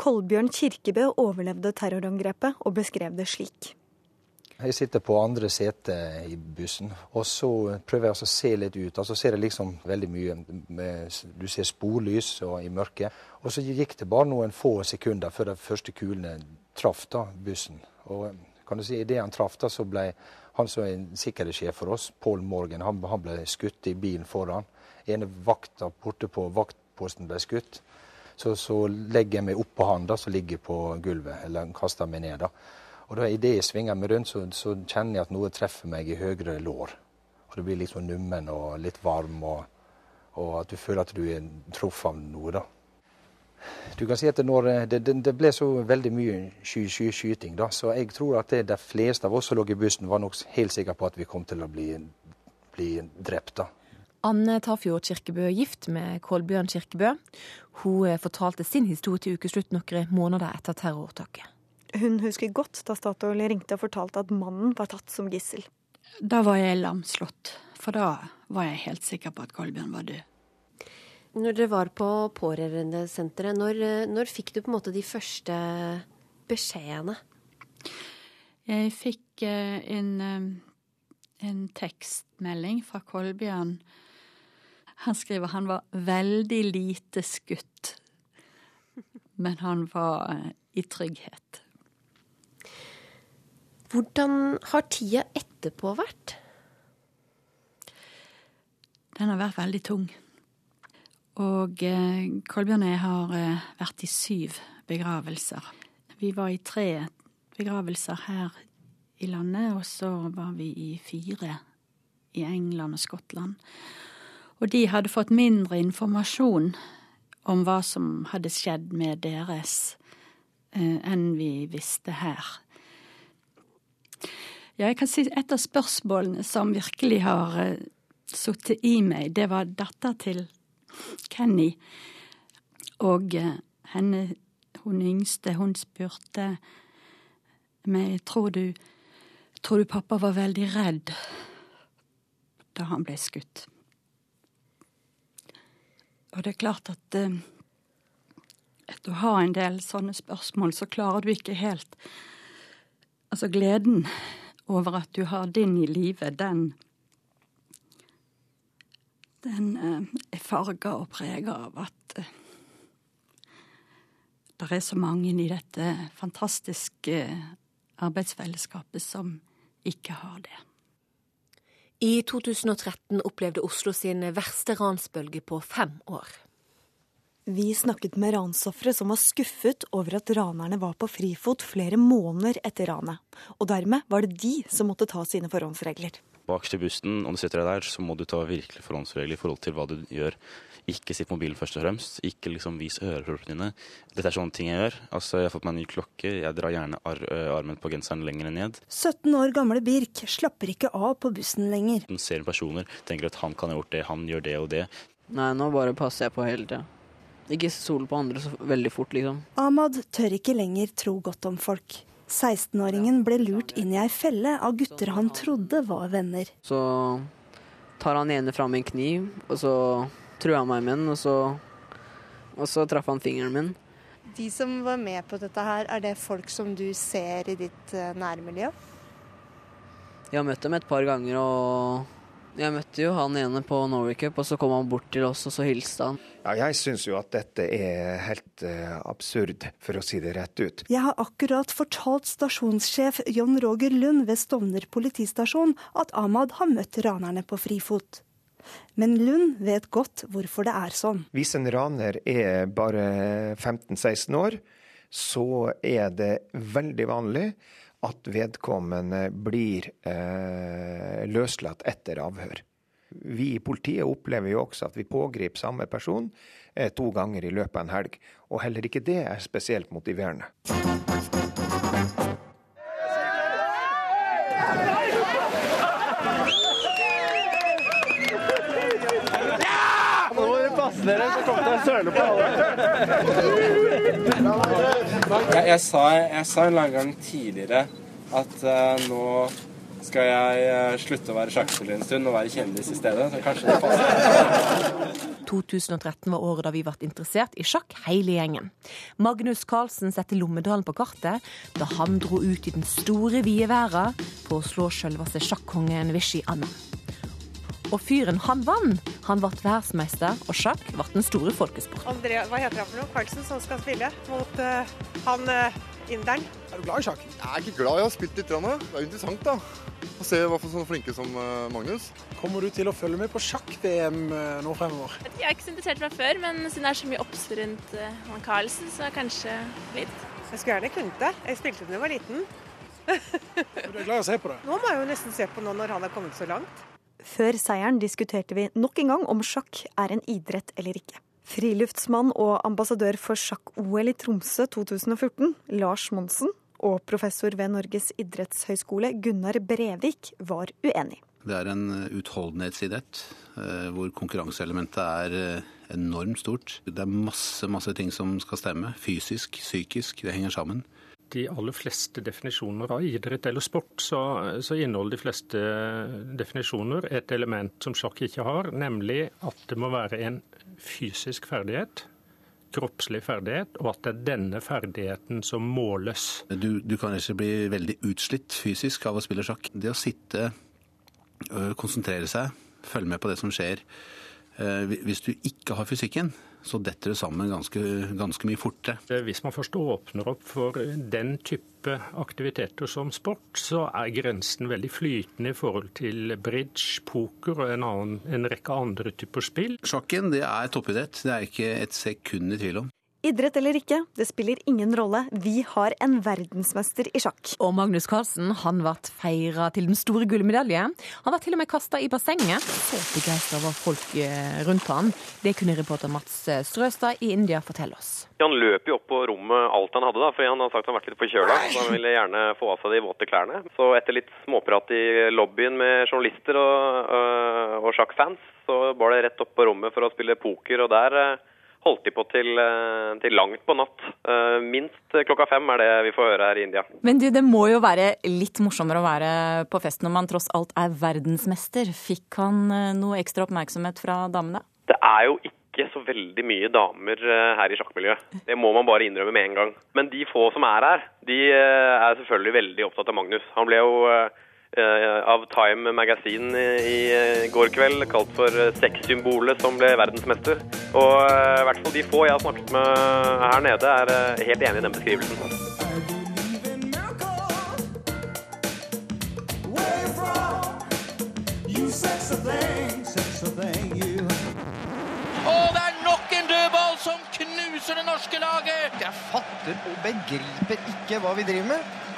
Kolbjørn Kirkebø overlevde terrorangrepet og beskrev det slik. Jeg sitter på andre sete i bussen, og så prøver jeg å se litt ut. Altså så ser jeg liksom veldig mye. Med, du ser sporlys og i mørket. Og så gikk det bare noen få sekunder før de første kulene traff da, bussen. Og kan du si, idet han traff, da, så ble han som er sikkerhetssjef for oss, Paul Morgan, han, han ble skutt i bilen foran. ene vakta borte på vaktposten ble skutt. Så, så legger jeg meg oppå han da, som ligger på gulvet, eller kaster meg ned. da. Og da Idet jeg svinger meg rundt, så, så, kjenner jeg at noe treffer meg i høyre lår. Og Det blir litt sånn nummen og litt varm, og, og at du føler at du er truffet av noe. da. Du kan si at når, det, det, det ble så veldig mye sky, sky, skyting, da, så jeg tror at det, de fleste av oss som lå i bussen, var nok helt sikre på at vi kom til å bli, bli drept. da. Anne Tafjord Kirkebø er gift med Kolbjørn Kirkebø. Hun eh, fortalte sin historie til ukeslutt noen måneder etter terroråtaket. Hun husker godt da Statoil ringte og fortalte at mannen var tatt som gissel. Da var jeg lamslått, for da var jeg helt sikker på at Kolbjørn var død. Når dere var på pårørendesenteret, når, eh, når fikk du på en måte de første beskjedene? Jeg fikk eh, en, en tekstmelding fra Kolbjørn han skriver han var veldig lite skutt, men han var eh, i trygghet. Hvordan har tida etterpå vært? Den har vært veldig tung. Og eh, Kolbjørn og jeg har eh, vært i syv begravelser. Vi var i tre begravelser her i landet, og så var vi i fire i England og Skottland. Og de hadde fått mindre informasjon om hva som hadde skjedd med deres, eh, enn vi visste her. Ja, jeg kan si et av spørsmålene som virkelig har sittet i meg, det var datter til Kenny. Og eh, henne, hun yngste, hun spurte meg tror du, tror du pappa var veldig redd da han ble skutt. Og det er klart at eh, etter å ha en del sånne spørsmål, så klarer du ikke helt Altså gleden over at du har din i live, den Den eh, er farga og prega av at eh, det er så mange i dette fantastiske arbeidsfellesskapet som ikke har det. I 2013 opplevde Oslo sin verste ransbølge på fem år. Vi snakket med ransofre som var skuffet over at ranerne var på frifot flere måneder etter ranet. Og dermed var det de som måtte ta sine forhåndsregler. Bakerst i bussen, om du sitter der, så må du ta virkelig forhåndsregler i forhold til hva du gjør. Ikke sitt mobilen først og fremst. Ikke liksom vis øreproppene dine. Dette er sånne ting jeg gjør. Altså, Jeg har fått meg en ny klokke. Jeg drar gjerne ar armen på genseren lenger ned. 17 år gamle Birk slapper ikke av på bussen lenger. Den ser personer, tenker at han kan ha gjort det, han gjør det og det. Nei, nå bare passer jeg på hele tida. Ikke sol på andre så veldig fort, liksom. Ahmad tør ikke lenger tro godt om folk. 16-åringen ble lurt inn i ei felle av gutter han trodde var venner. Så tar han ene fram en kniv, og så truer han meg med den, og så, og så traff han fingeren min. De som var med på dette her, er det folk som du ser i ditt uh, nærmiljø? Jeg har møtt dem et par ganger, og jeg møtte jo han ene på Norway Cup, og så kom han bort til oss, og så hilste han. Ja, jeg syns jo at dette er helt uh, absurd, for å si det rett ut. Jeg har akkurat fortalt stasjonssjef John Roger Lund ved Stovner politistasjon at Ahmad har møtt ranerne på frifot. Men Lund vet godt hvorfor det er sånn. Hvis en raner er bare 15-16 år, så er det veldig vanlig at vedkommende blir eh, løslatt etter avhør. Vi i politiet opplever jo også at vi pågriper samme person eh, to ganger i løpet av en helg. Og heller ikke det er spesielt motiverende. Nå må dere passe dere, så kommer det en søle på alle. Jeg, jeg, sa, jeg sa gang tidligere at uh, nå skal jeg uh, slutte å være sjakkspiller en stund og være kjendis i stedet. Så kanskje det passer. 2013 var året da vi ble interessert i sjakk, hele gjengen. Magnus Carlsen setter Lommedalen på kartet da han dro ut i den store, vide verden på å slå selveste sjakkongen Vishy Anna. Og fyren, han vant! Han ble verdensmester, og sjakk ble den store folkesporten. Andrea, hva heter han for noe? Carlsen, som skal spille mot uh, han uh, inderen. Er du glad i sjakk? Jeg er ikke glad, jeg har spilt litt. Det er jo interessant da, å se hva for sånne flinke som uh, Magnus. Kommer du til å følge med på sjakk-VM nå fremover? Jeg er ikke så interessert fra før, men siden det er så mye obs rundt han Carlsen, så kanskje litt. Jeg skulle gjerne kunnet det. Jeg spilte da jeg var liten. (laughs) Du er glad i å se på det? Nå må jeg jo nesten se på nå når han er kommet så langt. Før seieren diskuterte vi nok en gang om sjakk er en idrett eller ikke. Friluftsmann og ambassadør for sjakk-OL i Tromsø 2014, Lars Monsen, og professor ved Norges idrettshøgskole, Gunnar Brevik, var uenig. Det er en utholdenhetsidrett eh, hvor konkurranseelementet er eh, enormt stort. Det er masse, masse ting som skal stemme. Fysisk, psykisk. Det henger sammen de aller fleste definisjoner av idrett eller sport, så, så, inneholder de fleste definisjoner et element som sjakk ikke har, nemlig at det må være en fysisk ferdighet. Kroppslig ferdighet, og at det er denne ferdigheten som måles. Du, du kan ikke bli veldig utslitt fysisk av å spille sjakk. Det å sitte, konsentrere seg, følge med på det som skjer. Hvis du ikke har fysikken, så detter det sammen ganske, ganske mye fortere. Hvis man først åpner opp for den type aktiviteter som sport, så er grensen veldig flytende i forhold til bridge, poker og en, annen, en rekke andre typer spill. Sjakken det er toppidrett, det er ikke et sekund i tvil om. Idrett eller ikke, det spiller ingen rolle. Vi har en verdensmester i sjakk. Og Magnus Carlsen han ble feira til den store gullmedalje. Han var til og med kasta i bassenget. Så begeistra var folk eh, rundt han. Det kunne reporter Mats eh, Strøstad i India fortelle oss. Han løp jo opp på rommet alt han hadde, da, for han har sagt han har vært litt forkjøla. Så han ville gjerne få av seg de våte klærne. Så etter litt småprat i lobbyen med journalister og, øh, og sjakkfans, så var det rett opp på rommet for å spille poker. og der øh, holdt de på til, eh, til, langt på natt. Eh, minst klokka fem er det vi får høre her i India. Men du, det må jo være litt morsommere å være på fest når man tross alt er verdensmester. Fikk han eh, noe ekstra oppmerksomhet fra damene? Det er jo ikke så veldig mye damer her i sjakkmiljøet. Det må man bare innrømme med en gang. Men de få som er her, de er selvfølgelig veldig opptatt av Magnus. Han ble jo av Time Magazine i eh, går kveld, kalt for eh, sexsymbolet som ble verdensmester. Og i hvert fall de få jeg har snakket med her nede, er helt enig i den beskrivelsen. Og det er nok en dødball som knuser det norske laget! Jeg fatter og begriper ikke hva vi driver med.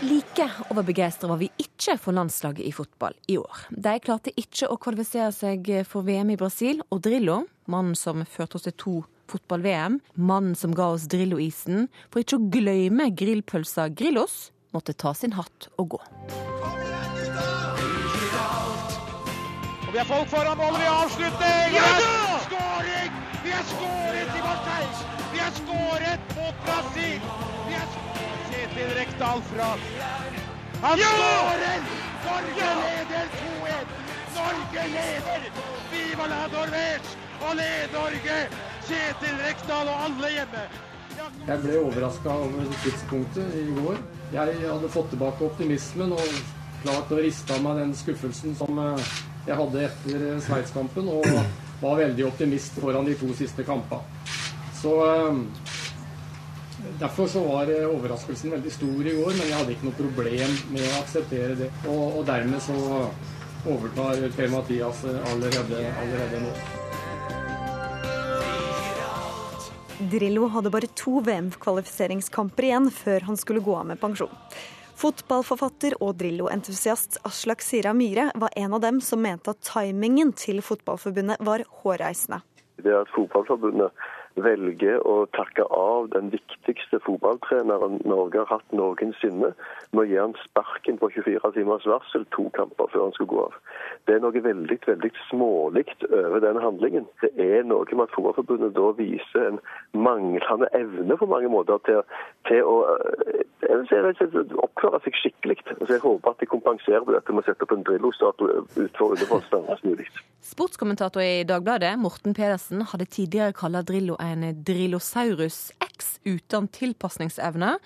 Like overbegeistra var vi ikke for landslaget i fotball i år. De klarte ikke å kvalifisere seg for VM i Brasil, og Drillo, mannen som førte oss til to fotball-VM, mannen som ga oss Drillo-isen, for ikke å glemme grillpølsa Grillos, måtte ta sin hatt og gå. Og vi har folk foran målet, vi avslutter! Ja da! Skåring! Vi har skåret i Marseille! Vi har skåret mot Brasil! Kjetil Rekdal fra Han skårer! Norge leder 2-1! Norge leder! Viva la Norvège! Og led Norge! Kjetil Rekdal og alle hjemme! Jeg ble overraska over tidspunktet i går. Jeg hadde fått tilbake optimismen og klart å riste av meg den skuffelsen som eh, jeg hadde etter eh, Sveitskampen, og var veldig optimist foran de to siste kampene. Så eh, Derfor så var overraskelsen veldig stor i går, men jeg hadde ikke noe problem med å akseptere det. Og, og dermed så overtar Per-Mathias allerede, allerede nå. Drillo hadde bare to VM-kvalifiseringskamper igjen før han skulle gå av med pensjon. Fotballforfatter og Drillo-entusiast Aslak Sira Myhre var en av dem som mente at timingen til Fotballforbundet var hårreisende. Det at Fotballforbundet velger å takke av den viktigste fotballtreneren Norge har hatt noensinne, med å gi han sparken på 24 timers varsel to kamper før han skulle gå av. Det er noe veldig veldig smålig over den handlingen. Det er noe med at Fotballforbundet da viser en manglende evne på mange måter til, til å oppføre seg skikkelig. Så Jeg håper at de kompenserer på dette med å sette opp en Drillo-statue utenfor Ullevål snarest mulig. Sportskommentator i Dagbladet, Morten Pedersen, hadde tidligere kalt Drillo en Drillosaurus X uten tilpasningsevne.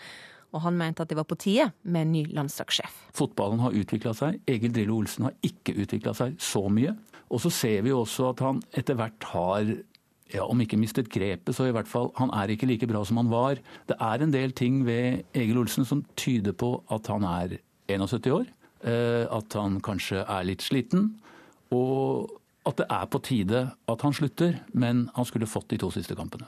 Og han mente at det var på tide med en ny landslagssjef. Fotballen har utvikla seg. Egil Drillo Olsen har ikke utvikla seg så mye. Og så ser vi også at han etter hvert har ja, om ikke mistet grepet, så i hvert fall han er ikke like bra som han var. Det er en del ting ved Egil Olsen som tyder på at han er 71 år. eh, At han kanskje er litt sliten. Og at det er på tide at han slutter, men han skulle fått de to siste kampene.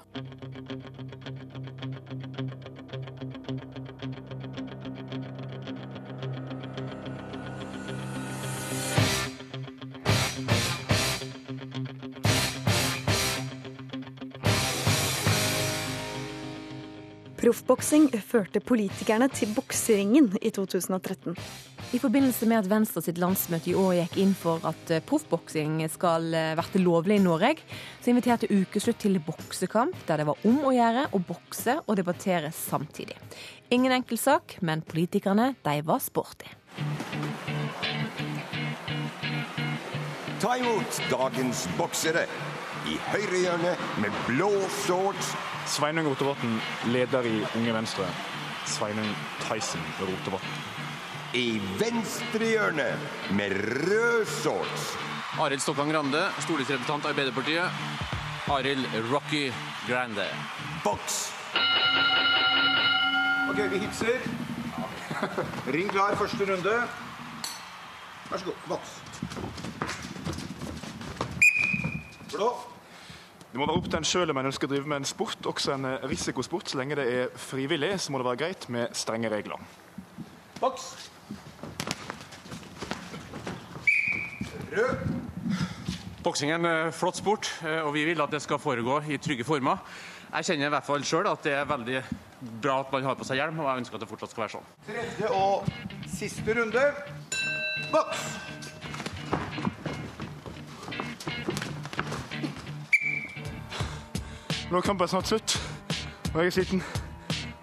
Proffboksing førte politikerne til bokseringen i 2013. I forbindelse med at Venstre sitt landsmøte i år gikk inn for at eh, proffboksing skal eh, bli lovlig i Norge, så inviterte Ukeslutt til boksekamp der det var om å gjøre å bokse og debattere samtidig. Ingen enkel sak, men politikerne de var sporty. Ta imot dagens boksere. I høyrehjørnet med blå shorts. Sveinung Rotevatn, leder i Unge Venstre. Sveinung Tyson Rotevatn. I venstre hjørne med rød shorts. Arild Stokkan Grande, stortingsrepresentant Arbeiderpartiet. Arild Rocky Grande. Boks! Ok, vi hilser. Ring klar, første runde. Vær så god, boks. Blå. Det må være opp til en sjøl om en ønsker å drive med en sport, også en risikosport. Så lenge det er frivillig, så må det være greit med strenge regler. Boks. Rød. Boksing er en eh, flott sport, eh, og vi vil at det skal foregå i trygge former. Jeg kjenner i hvert fall sjøl at det er veldig bra at man har på seg hjelm, og jeg ønsker at det fortsatt skal være sånn. Tredje og siste runde. Boks. Nå er kampen snart slutt, og jeg er sliten.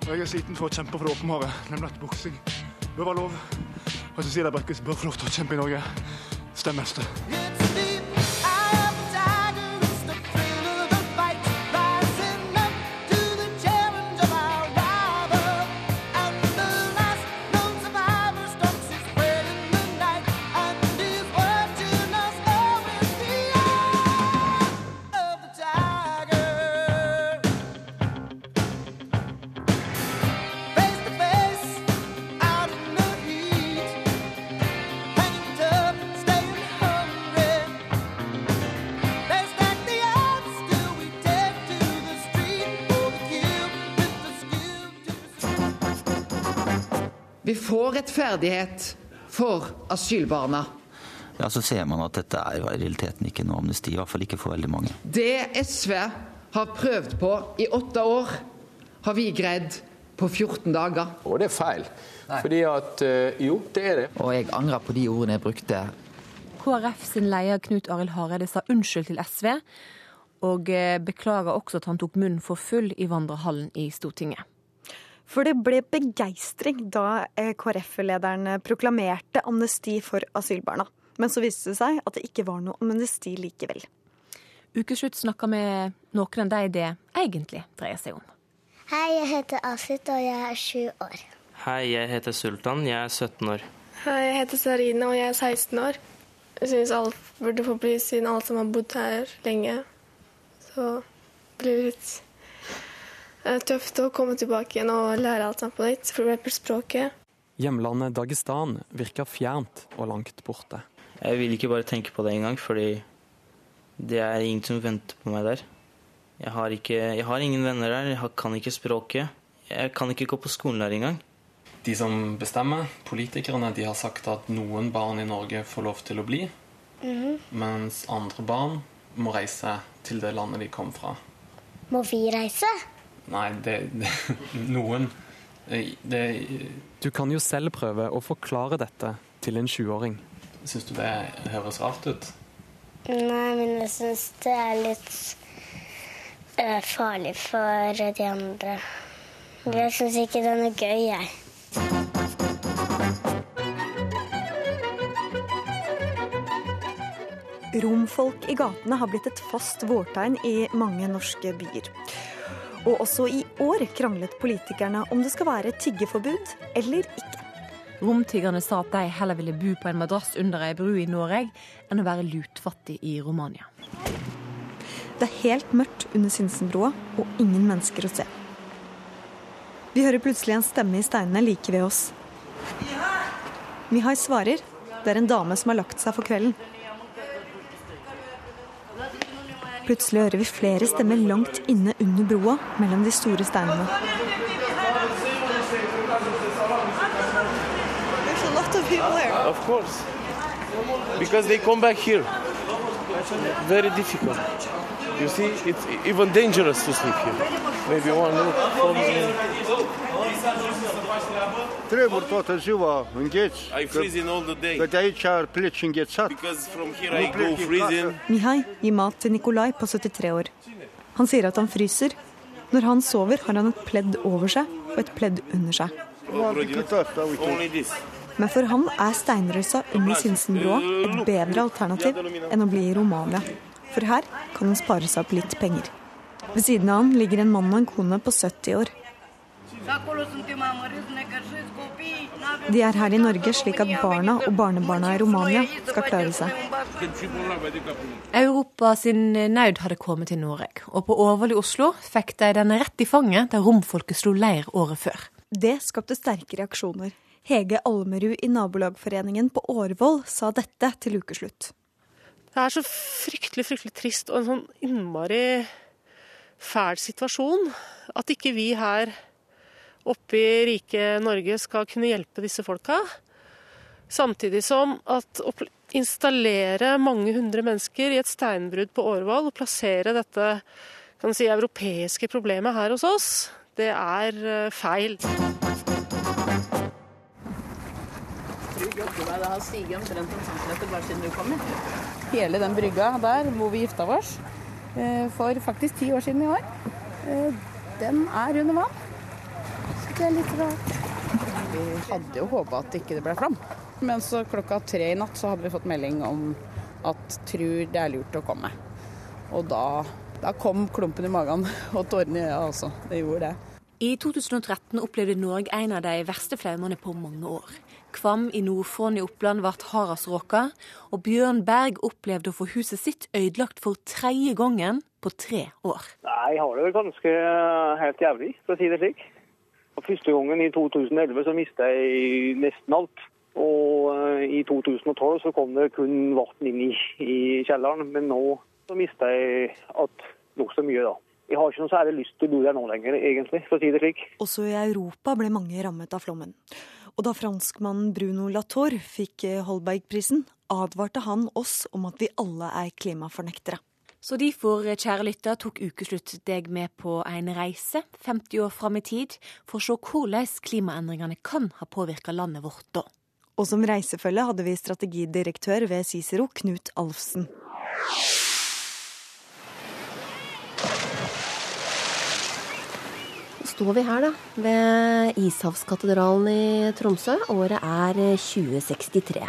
Og jeg er sliten for å kjempe for åpen åpenbare, nemlig at boksing bør være lov. Og Cecilia Brekke bør få lov til å kjempe i Norge. Stem Venstre. Vi får rettferdighet for asylbarna. Ja, Så ser man at dette er jo i realiteten ikke noe amnesti, i hvert fall ikke for veldig mange. Det SV har prøvd på i åtte år, har vi greid på 14 dager. Og det er feil. Fordi at eh, Jo, det er det. Og jeg angrer på de ordene jeg brukte. KrF sin leder Knut Arild Hareide sa unnskyld til SV, og eh, beklager også at han tok munnen for full i vandrehallen i Stortinget. For det ble begeistring da eh, KrF-lederen proklamerte amnesti for asylbarna. Men så viste det seg at det ikke var noe amnesti likevel. Ukeslutt snakka med noen av de det egentlig dreier seg om. Hei, jeg heter Asit, og jeg er sju år. Hei, jeg heter Sultan. Jeg er 17 år. Hei, jeg heter Sarina, og jeg er 16 år. Jeg syns alt burde få bli, siden alle som har bodd her lenge. Så blir det litt eh, tøft å komme tilbake igjen og lære alt sammen på nytt, for eksempel språket. Hjemlandet Dagestan virker fjernt og langt borte. Jeg vil ikke bare tenke på det engang, fordi det er ingen som venter på meg der. Jeg har, ikke, jeg har ingen venner der, jeg kan ikke språket. Jeg kan ikke gå på skolen der engang. De som bestemmer, politikerne, de har sagt at noen barn i Norge får lov til å bli, Mhm. mens andre barn må reise til det landet de kom fra. Må vi reise? Nei, det, det (laughs) Noen det, Du kan jo selv prøve å forklare dette til en 20-åring. Syns du det høres rart ut? Nei, men jeg syns det er litt eh, farlig for de andre. Jeg syns ikke det er noe gøy, jeg. Romfolk i gatene har blitt et fast vårtegn i mange norske byer. Og også i år kranglet politikerne om det skal være tiggeforbud eller ikke. Romtiggerne sa at de heller ville bo på en madrass under ei bru i Norge enn å være lutfattig i Romania. Det er helt mørkt under Sinsenbroa og ingen mennesker å se. Vi hører plutselig en stemme i steinene like ved oss. Mihai svarer. Det er en dame som har lagt seg for kvelden. Plutselig hører vi flere stemmer langt inne under broa mellom de store steinene. Of course. Because they come back here. Very difficult. You see, it's even dangerous to sleep here. Maybe one look from Trebuie toată ziua îngheți. I freezing all the day. Că de aici pleci înghețat. Because from here I go freezing. Mihai gir mat til Nikolai på 73 år. Han sier at han fryser. Når han sover, har han et pledd over seg og et pledd under seg. Men for han er steinrøysa under Sinsenbrua et bedre alternativ enn å bli i Romania. For her kan han spare seg opp litt penger. Ved siden av han ligger en mann og en kone på 70 år. De er her i Norge slik at barna og barnebarna i Romania skal klare seg. Europa sin nød hadde kommet til Norge, og på Årvoll i Oslo fikk de den rett i fanget der romfolket slo leir året før. Det skapte sterke reaksjoner. Hege Almerud i Nabolagforeningen på Årvoll sa dette til ukeslutt. Det er så fryktelig, fryktelig trist og en sånn innmari fæl situasjon at ikke vi her oppe i rike Norge skal kunne hjelpe disse folka. Samtidig som at å installere mange hundre mennesker i et steinbrudd på Årvoll og plassere dette si, europeiske problemet her hos oss, det er Det har stiget omtrent en centimeter bare siden du kom. Hele den brygga der hvor vi gifta oss eh, for faktisk ti år siden i år, eh, den er under vann. Så det er litt rart. Vi hadde jo håpa at ikke det ble flom. Men så klokka tre i natt så hadde vi fått melding om at tror det er lurt å komme. Og da, da kom klumpen i magen (laughs) og tårene i øya også. Det gjorde det. I 2013 opplevde Norge en av de verste flaumene på mange år. Kvam i Nord-Fron i Oppland ble hardest råka, og Bjørn Berg opplevde å få huset sitt ødelagt for tredje gangen på tre år. Nei, jeg har det vel ganske helt jævlig, for å si det slik. Og Første gangen i 2011 så mista jeg nesten alt. Og eh, i 2012 så kom det kun vann inn i, i kjelleren, men nå så mista jeg at nokså mye, da. Jeg har ikke noe særlig lyst til å bo der nå lenger, egentlig, for å si det slik. Også i Europa ble mange rammet av flommen. Og da franskmannen Bruno Latour fikk eh, Holbergprisen, advarte han oss om at vi alle er klimafornektere. Så derfor, kjære lytter, tok Ukeslutt deg med på en reise 50 år fram i tid, for å se hvordan klimaendringene kan ha påvirka landet vårt da. Og som reisefølge hadde vi strategidirektør ved Cicero, Knut Alfsen. Står vi her, da, ved Ishavskatedralen i Tromsø. Året er 2063.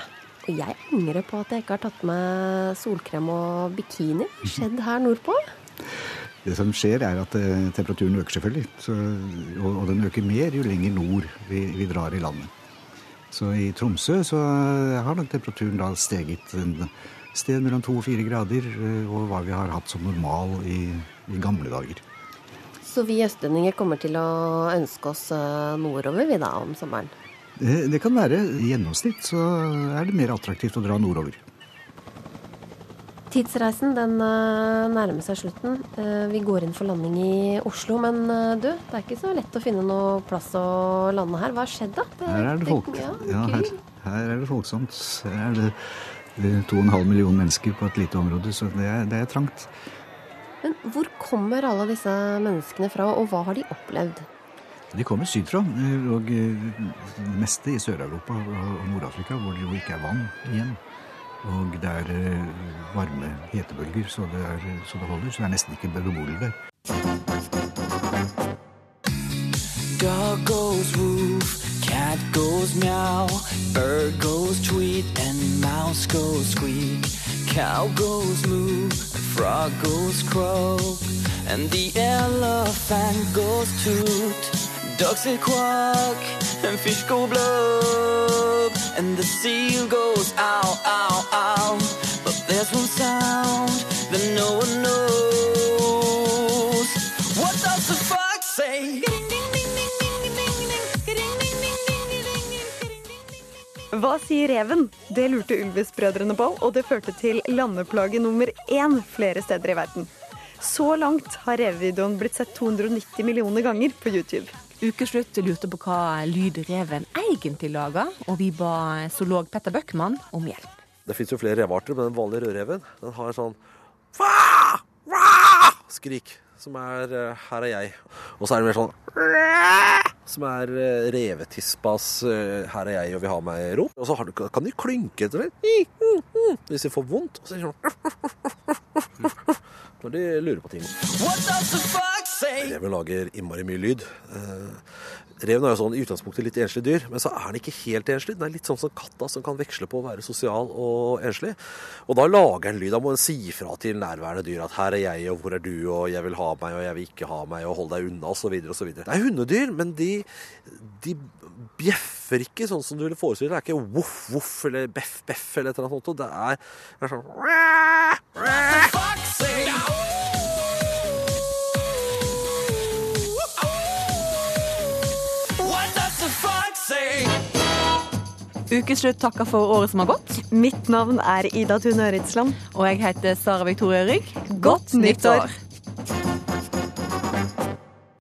Og jeg angrer på at jeg ikke har tatt med solkrem og bikini. Skjedd her nordpå? Det som skjer, er at eh, temperaturen øker, selvfølgelig. Så, og, og, den øker mer jo lenger nord vi, vi, drar i landet. Så i Tromsø så har nok temperaturen da steget en sted mellom to og fire grader og over hva vi har hatt som normal i, i gamle dager. Så vi østlendinger kommer til å ønske oss eh, nordover vi da om sommeren? Det, det kan være. I gjennomsnitt så er det mer attraktivt å dra nordover. Tidsreisen den eh, nærmer seg slutten. Eh, vi går inn for landing i Oslo. Men du, det er ikke så lett å finne noe plass å lande her. Hva har skjedd, da? Det, her er det folk. Ja, ja her, her, er det folksomt. Her er det 2,5 millioner mennesker på et lite område, så det er, det er trangt. Men hvor kommer alle disse menneskene fra, og hva har de opplevd? De kommer sydfra, og eh, det meste i Sør-Europa og Nord-Afrika, hvor det jo ikke er vann igjen. Og det er eh, varme hetebølger, så det, er, så det holder. Så det er nesten ikke beboelig der. Dog goes woof, cat goes meow, bird goes tweet, and mouse goes squeak. Cow goes moo, frog goes croak, and the elephant goes toot. Ducks say quack, and fish go blub, and the seal goes ow, ow, ow. But there's one sound that no one knows. Hva sier reven? Det lurte Ulvis-brødrene på, og det førte til landeplage nummer én flere steder i verden. Så langt har revevideoen blitt sett 290 millioner ganger på YouTube. Ukeslutt lurte på hva lyd reven egentlig lager, og vi ba zoolog Petter Bøckmann om hjelp. Det fins jo flere revearter, men den vanlige rødreven den har en sånn skrik, som er eh, 'her er jeg'. Og så er det mer sånn som er uh, revetispas eh, 'her er jeg og vil ha meg ro'. Og så har du, kan de klynke etter det hvis de får vondt. Og så er det sånn når de lurer på ting. Reven lager innmari mye lyd. Eh, reven er jo sånn i utgangspunktet litt enslig dyr, men så er den ikke helt enslig. Den er litt sånn som katta, som kan veksle på å være sosial og enslig. Og da lager den lyd. Da må den si fra til nærværende dyr at 'her er jeg, og hvor er du', og 'jeg vil ha meg', og 'jeg vil ikke ha meg', og 'hold deg unna', osv. osv. Det er hundedyr, men de, de bjeffer ikke sånn som du ville forestille deg. Det er ikke voff, voff eller beff, beff eller et eller annet sånt. Det er, det er sånn Ukeslutt takker for året som har gått. Mitt navn er Ida Tune Øritsland. Og jeg heter Sara Victoria Rygg. Godt nyttår!